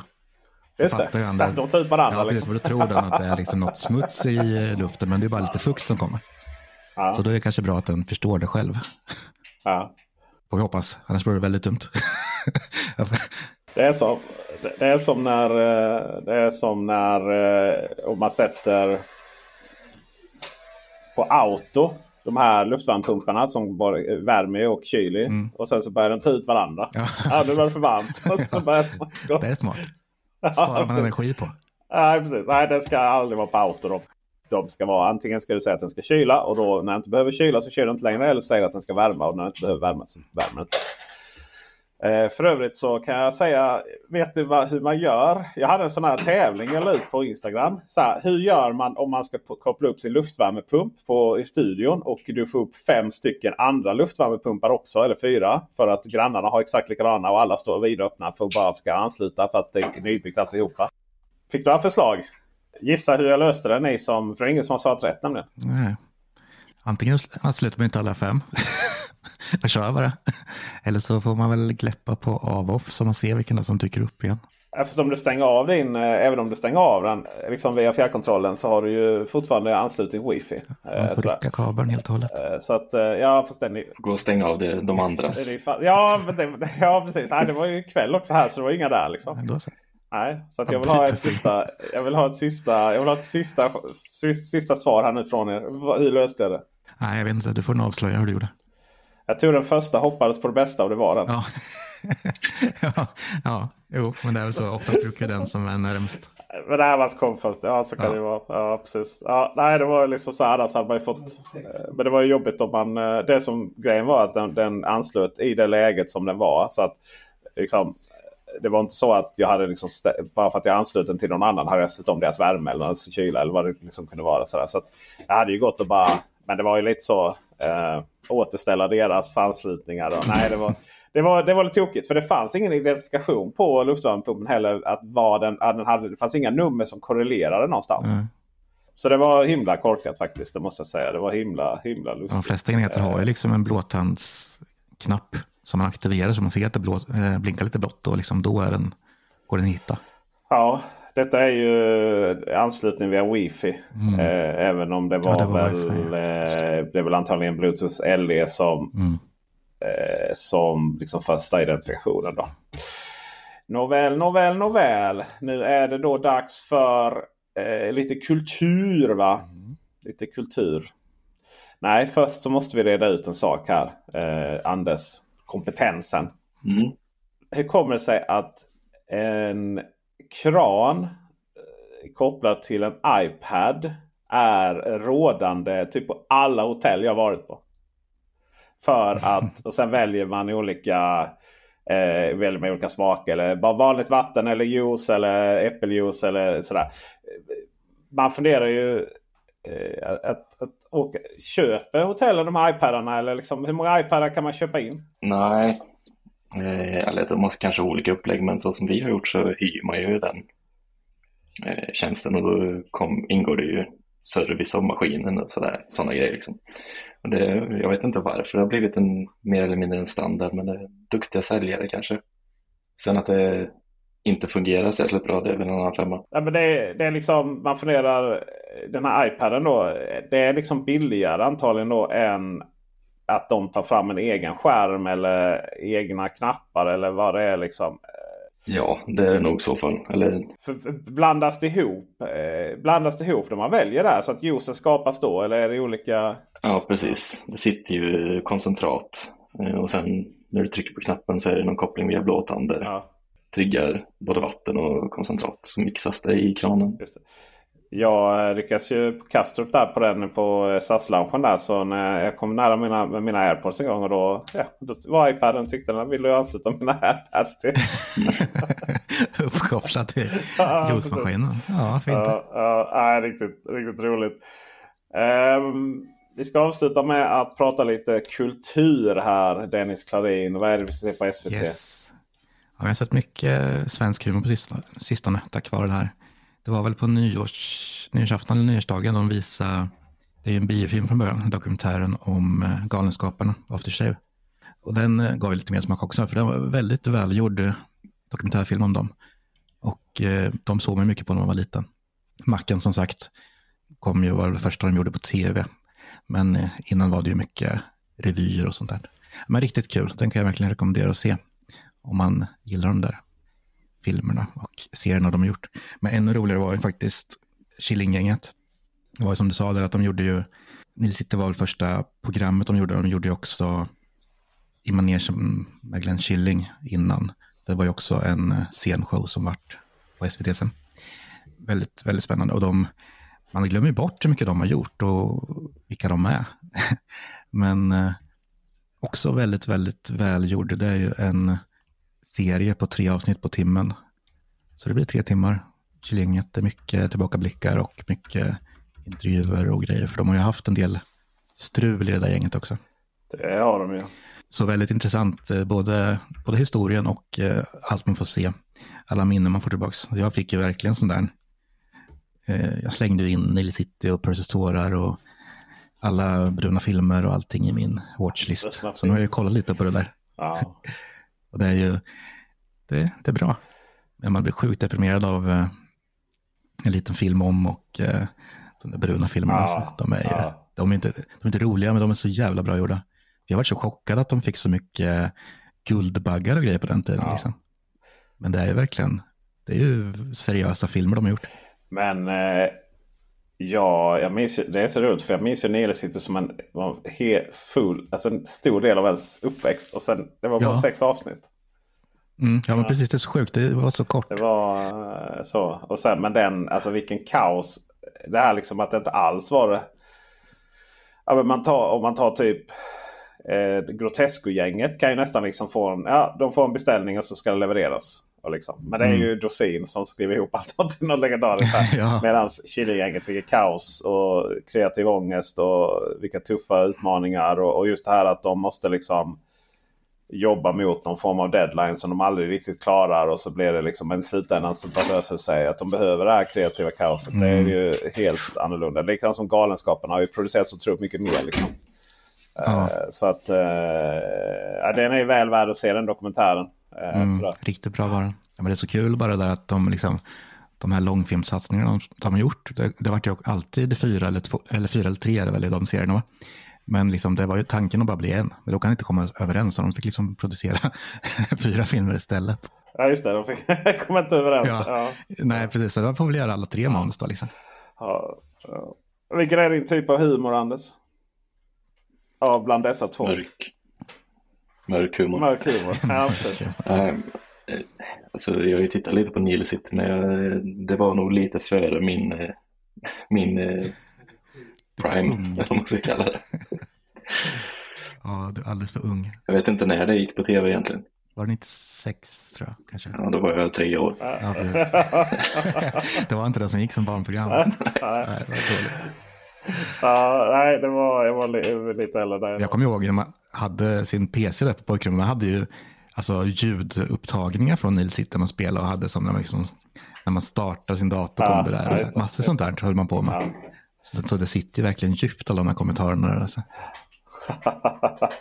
Just det, ändå, de tar ut varandra. Ja, precis, liksom. Då tror den att det är liksom något smuts i eh, luften, men det är bara lite fukt som kommer. Ja. Så då är det kanske bra att den förstår det själv. Ja. Får vi hoppas, annars blir det väldigt dumt. det, är som, det är som när, eh, det är som när om man sätter på auto de här luftvärmepumparna som bara värmer och kyler. Mm. Och sen så börjar de ta ut varandra. Ja, ja nu var det för varmt. ja, det är smart. sparar man energi på. Nej, precis. Nej, det ska aldrig vara på auto. Då. De ska vara, antingen ska du säga att den ska kyla och då när den inte behöver kyla så kyler den inte längre. Eller säger att den ska värma och när den inte behöver värma så värmer den inte. Eh, för övrigt så kan jag säga, vet du vad, hur man gör? Jag hade en sån här tävling jag la ut på Instagram. Så här, hur gör man om man ska koppla upp sin luftvärmepump på, i studion och du får upp fem stycken andra luftvärmepumpar också, eller fyra. För att grannarna har exakt likadana och alla står vidöppna för att bara ska ansluta för att det är nybyggt alltihopa. Fick du några förslag? Gissa hur jag löste det, ni som, för det är ingen som har svarat rätt nämligen. Nej. Antingen ansluter man inte alla fem. och kör bara. Eller så får man väl gläppa på av-off så man ser vilken som dyker upp igen. Eftersom du stänger av din, eh, även om du stänger av den liksom via fjärrkontrollen så har du ju fortfarande anslutning wifi. Man får eh, rycka kabeln helt och hållet. Eh, så att, ja, fast den... Gå och stänga av det, de andras. ja, det, ja, precis. Nej, det var ju kväll också här så det var inga där liksom. Ja, Nej, så att jag vill ha ett sista, jag vill ha ett sista, jag vill ha ett sista, sista svar här nu från er. Hur löste jag det? Nej, jag vet inte. Du får nog avslöja hur du gjorde. Jag tror den första hoppades på det bästa och det var den. Ja, ja, ja jo, men det är väl så. Ofta brukar den som är närmst. Men det här var kom först. Ja, så kan ja. det vara. Ja, precis. Ja, nej, det var liksom så här. Alltså, hade man fått, eh, men det var ju jobbigt om man... Eh, det som grejen var att den, den anslöt i det läget som den var. Så att liksom, det var inte så att jag hade liksom bara för att jag anslöt den till någon annan hade jag ställt om deras värme eller kyla eller vad det liksom kunde vara. Så, så att jag hade ju gått och bara men det var ju lite så. Eh, återställa deras anslutningar. Och, nej, det var, det, var, det var lite tokigt. För det fanns ingen identifikation på luftvärmepumpen heller. Att vad den, att den hade, det fanns inga nummer som korrelerade någonstans. Mm. Så det var himla korkat faktiskt. Det måste jag säga. Det var himla, himla lustigt. De flesta enheter har ju liksom en blåtandsknapp som man aktiverar så man ser att det blå, eh, blinkar lite blått och liksom då är den, går den hitta. Ja, detta är ju anslutning via wifi. Mm. Eh, även om det var, ja, det var väl, wifi, eh, det är väl antagligen Bluetooth LE som, mm. eh, som liksom första identifikationen. Då. Nåväl, nåväl, nåväl. Nu är det då dags för eh, lite kultur va? Mm. Lite kultur. Nej, först så måste vi reda ut en sak här. Eh, Anders, kompetensen. Mm. Hur kommer det sig att en kran eh, kopplad till en iPad är rådande typ på alla hotell jag varit på. För att, och sen väljer man olika eh, väljer man olika smaker. Eller bara vanligt vatten eller juice eller äppeljuice eller sådär. Man funderar ju eh, att, att, att åka. Köper hotellen de här iPadarna? Eller liksom, hur många iPadar kan man köpa in? Nej, Eh, eller de har kanske olika upplägg men så som vi har gjort så hyr man ju den eh, tjänsten och då kom, ingår det ju service av maskinen och sådär, sådana grejer. Liksom. Och det, jag vet inte varför det har blivit en mer eller mindre en standard men det är duktiga säljare kanske. Sen att det inte fungerar särskilt bra, det är väl en annan femma. Ja, men det, det är liksom, man funderar, den här iPaden då, det är liksom billigare antagligen då än att de tar fram en egen skärm eller egna knappar eller vad det är. liksom. Ja, det är det nog i så fall. Eller... För, för, blandas det ihop? Eh, blandas det ihop när man väljer där så att juicen skapas då? Eller är det olika? Ja, precis. Det sitter ju koncentrat. Eh, och sen när du trycker på knappen så är det någon koppling via blåtand där ja. triggar både vatten och koncentrat. Så mixas det i kranen. Jag lyckades ju på Kastrup där på den på SAS-loungen där. Så när jag kom nära mina, med mina airpods en gång och då, ja, då var iPaden tyckte den ville jag ansluta mina airpods till. Uppkopplad till juicemaskinen. Ja, fint. Ja, ja, riktigt, riktigt roligt. Um, vi ska avsluta med att prata lite kultur här. Dennis Klarin. Vad är det vi ser på SVT? Yes. Ja, jag har sett mycket svensk humor på sistone tack vare det här. Det var väl på nyårs, nyårsafton eller nyårsdagen de visade, det är en biofilm från början, dokumentären om eh, Galenskaparna, After Shave. Och den eh, gav lite mer smak också, för det var väldigt välgjord eh, dokumentärfilm om dem. Och de såg mig mycket på när man var liten. Macken som sagt kom ju, var det första de gjorde på tv. Men innan var det ju mycket revyer och sånt där. Men riktigt kul, den kan jag verkligen rekommendera att se om man gillar de där filmerna och serierna de har gjort. Men ännu roligare var ju faktiskt Killinggänget. Det var ju som du sa där att de gjorde ju, Nils Hitte var väl första programmet de gjorde, de gjorde ju också i manegen med Glenn Killing innan. Det var ju också en eh, scenshow som vart på SVT sen. Väldigt, väldigt spännande och de, man glömmer ju bort hur mycket de har gjort och vilka de är. Men eh, också väldigt, väldigt välgjord. Det är ju en serie på tre avsnitt på timmen. Så det blir tre timmar. Killinget är mycket tillbakablickar och mycket intervjuer och grejer. För de har ju haft en del strul i det där gänget också. Det har de ju. Så väldigt intressant, eh, både, både historien och eh, allt man får se. Alla minnen man får tillbaka. Jag fick ju verkligen sån där. Eh, jag slängde in Nile City och Percy tårar och alla bruna filmer och allting i min watchlist. Så nu har jag ju kollat lite på det där. Ja. Och det är ju det, det är bra. Men man blir sjukt deprimerad av eh, en liten film om och eh, de där bruna filmerna. Ja, de, är, ja. de, är inte, de är inte roliga, men de är så jävla bra gjorda. Jag var så chockad att de fick så mycket guldbaggar och grejer på den tiden. Ja. Liksom. Men det är verkligen, det är ju seriösa filmer de har gjort. Men eh, ja, jag minns det är så roligt för jag minns ju Nile City som en full, alltså en stor del av ens uppväxt. Och sen, det var bara ja. sex avsnitt. Mm, ja men precis, det är så sjukt. Det var så kort. Det var eh, så. Och sen, men den, alltså vilken kaos. Det här liksom att det inte alls var det. Ja, men man tar, om man tar typ eh, Grotesco-gänget kan ju nästan liksom få en, ja, de får en beställning och så ska det levereras. Liksom. Men det är mm. ju Dorsin som skriver ihop allt till något legendariskt ja. Medan Chile-gänget, vilket kaos och kreativ ångest och vilka tuffa utmaningar. Och, och just det här att de måste liksom jobba mot någon form av deadline som de aldrig riktigt klarar. Och så blir det liksom men i slutändan så löser det sig att de behöver det här kreativa kaoset. Mm. Det är mm. ju helt annorlunda. Likadant som Galenskaparna har ju producerat så otroligt mycket mer. Liksom. Ja. Uh, så att uh, ja, den är väl värd att se den dokumentären. Uh, mm, riktigt bra var den. Ja, men det är så kul bara där att de liksom de här långfilmssatsningarna de har gjort. Det, det vart ju alltid fyra eller, två, eller fyra eller tre är det väl i de serierna. Va? Men liksom, det var ju tanken att bara bli en. Men då kan inte komma överens, så de fick liksom producera fyra filmer istället. Ja, just det. De fick komma inte överens. Ja. Ja. Nej, precis. Så de får väl göra alla tre manus då. Liksom. Ja. Vilken är din typ av humor, Anders? Ja, bland dessa två. Mörk. Mörk humor. Mörk humor, ja precis. um, alltså, jag har ju tittat lite på Nilesit, men jag, det var nog lite före min, eh, min eh, prime, eller vad man ska kalla det. ja, du är alldeles för ung. Jag vet inte när det gick på tv egentligen. Var det 96 tror jag kanske? Ja, då var jag tre år. Ja, det var inte det som gick som barnprogram. nej, det var dåligt. Ja, nej, det var, jag var lite äldre där. Jag kommer ihåg när man hade sin PC där på pojkrummet. Man hade ju alltså, ljudupptagningar från Nils City man spelade och hade som när man, liksom, när man startade sin dator. Ja, kom det där. Ja, massor sånt där höll man på med. Ja. Så, så det sitter ju verkligen djupt alla de här kommentarerna. Där, alltså.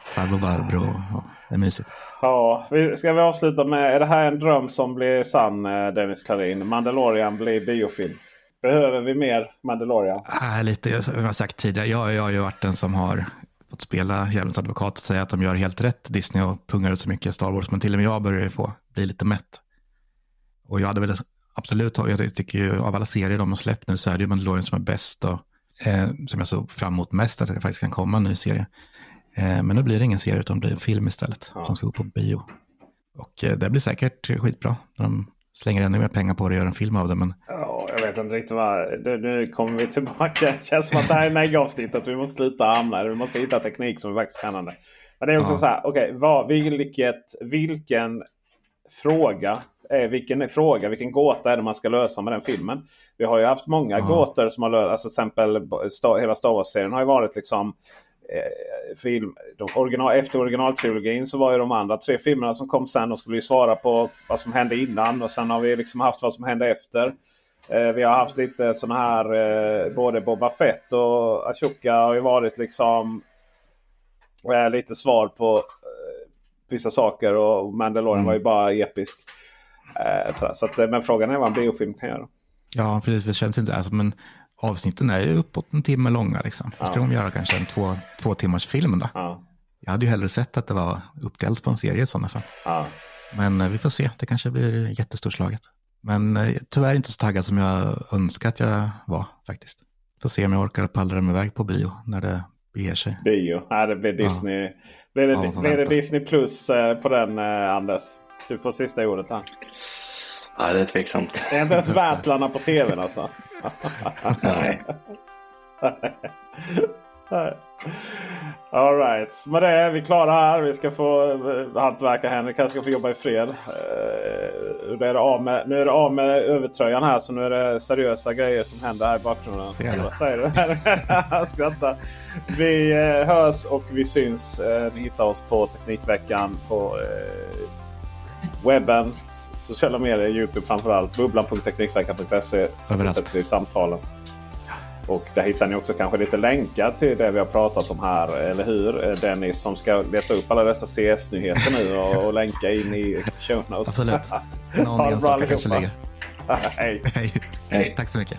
Farbror Barbro, ja, det är mysigt. Ja, ska vi avsluta med, är det här en dröm som blir sann eh, Dennis Klarin? Mandalorian blir biofilm. Behöver vi mer Mandalorian? Äh, lite, som jag har sagt tidigare, jag, jag har ju varit den som har fått spela djävulens advokat och säga att de gör helt rätt, Disney, och pungar ut så mycket Star Wars. Men till och med jag börjar få bli lite mätt. Och jag hade väl absolut, jag tycker ju av alla serier de har släppt nu så är det ju Mandalorian som är bäst och eh, som jag såg fram emot mest att det faktiskt kan komma en ny serie. Eh, men nu blir det ingen serie utan det blir en film istället ja. som ska gå på bio. Och eh, det blir säkert skitbra. De slänger ännu mer pengar på det och gör en film av det. Men... Ja, jag vet inte riktigt vad... Nu, nu kommer vi tillbaka. Det känns som att det här är negavsnittet. Vi måste sluta hamna Vi måste hitta teknik som är faktiskt spännande. Men det är också ja. så här. Okej, okay, vilket, vilken fråga vilken fråga, vilken gåta är det man ska lösa med den filmen? Vi har ju haft många ja. gåtor som har löst, alltså till exempel hela Star Wars-serien har ju varit liksom eh, film, original, efter originaltrilogin så var ju de andra tre filmerna som kom sen. De skulle ju svara på vad som hände innan och sen har vi liksom haft vad som hände efter. Eh, vi har haft lite sådana här, eh, både Boba Fett och Ashoka har ju varit liksom eh, lite svar på eh, vissa saker och Mandalorian mm. var ju bara episk. Eh, så, så att, men frågan är vad en biofilm kan göra. Ja, precis. Det känns inte... Alltså, men avsnitten är ju uppåt en timme långa. Liksom. Då ska ja. de göra kanske en två, två timmars film då. Ja. Jag hade ju hellre sett att det var uppdelat på en serie i sådana fall. Ja. Men eh, vi får se, det kanske blir jättestorslaget. Men eh, tyvärr inte så taggad som jag önskar att jag var faktiskt. Får se om jag orkar pallra mig iväg på bio när det beger sig. Bio, ja, det blir Disney. Ja. Blir, det, blir det Disney plus eh, på den Anders? Du får sista ordet här. Ja, det är tveksamt. Det är inte ens vätlarna på tvn alltså. Nej. Alright, med det är vi klara här. Vi ska få uh, hantverka Henrik kanske ska få jobba i fred. Uh, nu, är det av med, nu är det av med övertröjan här så nu är det seriösa grejer som händer här i bakgrunden. Ser Vad säger du? Skratta. Vi uh, hörs och vi syns. Uh, ni hittar oss på Teknikveckan på webben, sociala medier, Youtube framförallt. Bubblan.teknikveckan.se. Så fortsätter vi samtalen. Och där hittar ni också kanske lite länkar till det vi har pratat om här. Eller hur Dennis som ska leta upp alla dessa CS-nyheter nu och, och länka in i show notes. Absolut. Någon enstaka kanske ligger. Hej. Hej. Hej. Tack så mycket.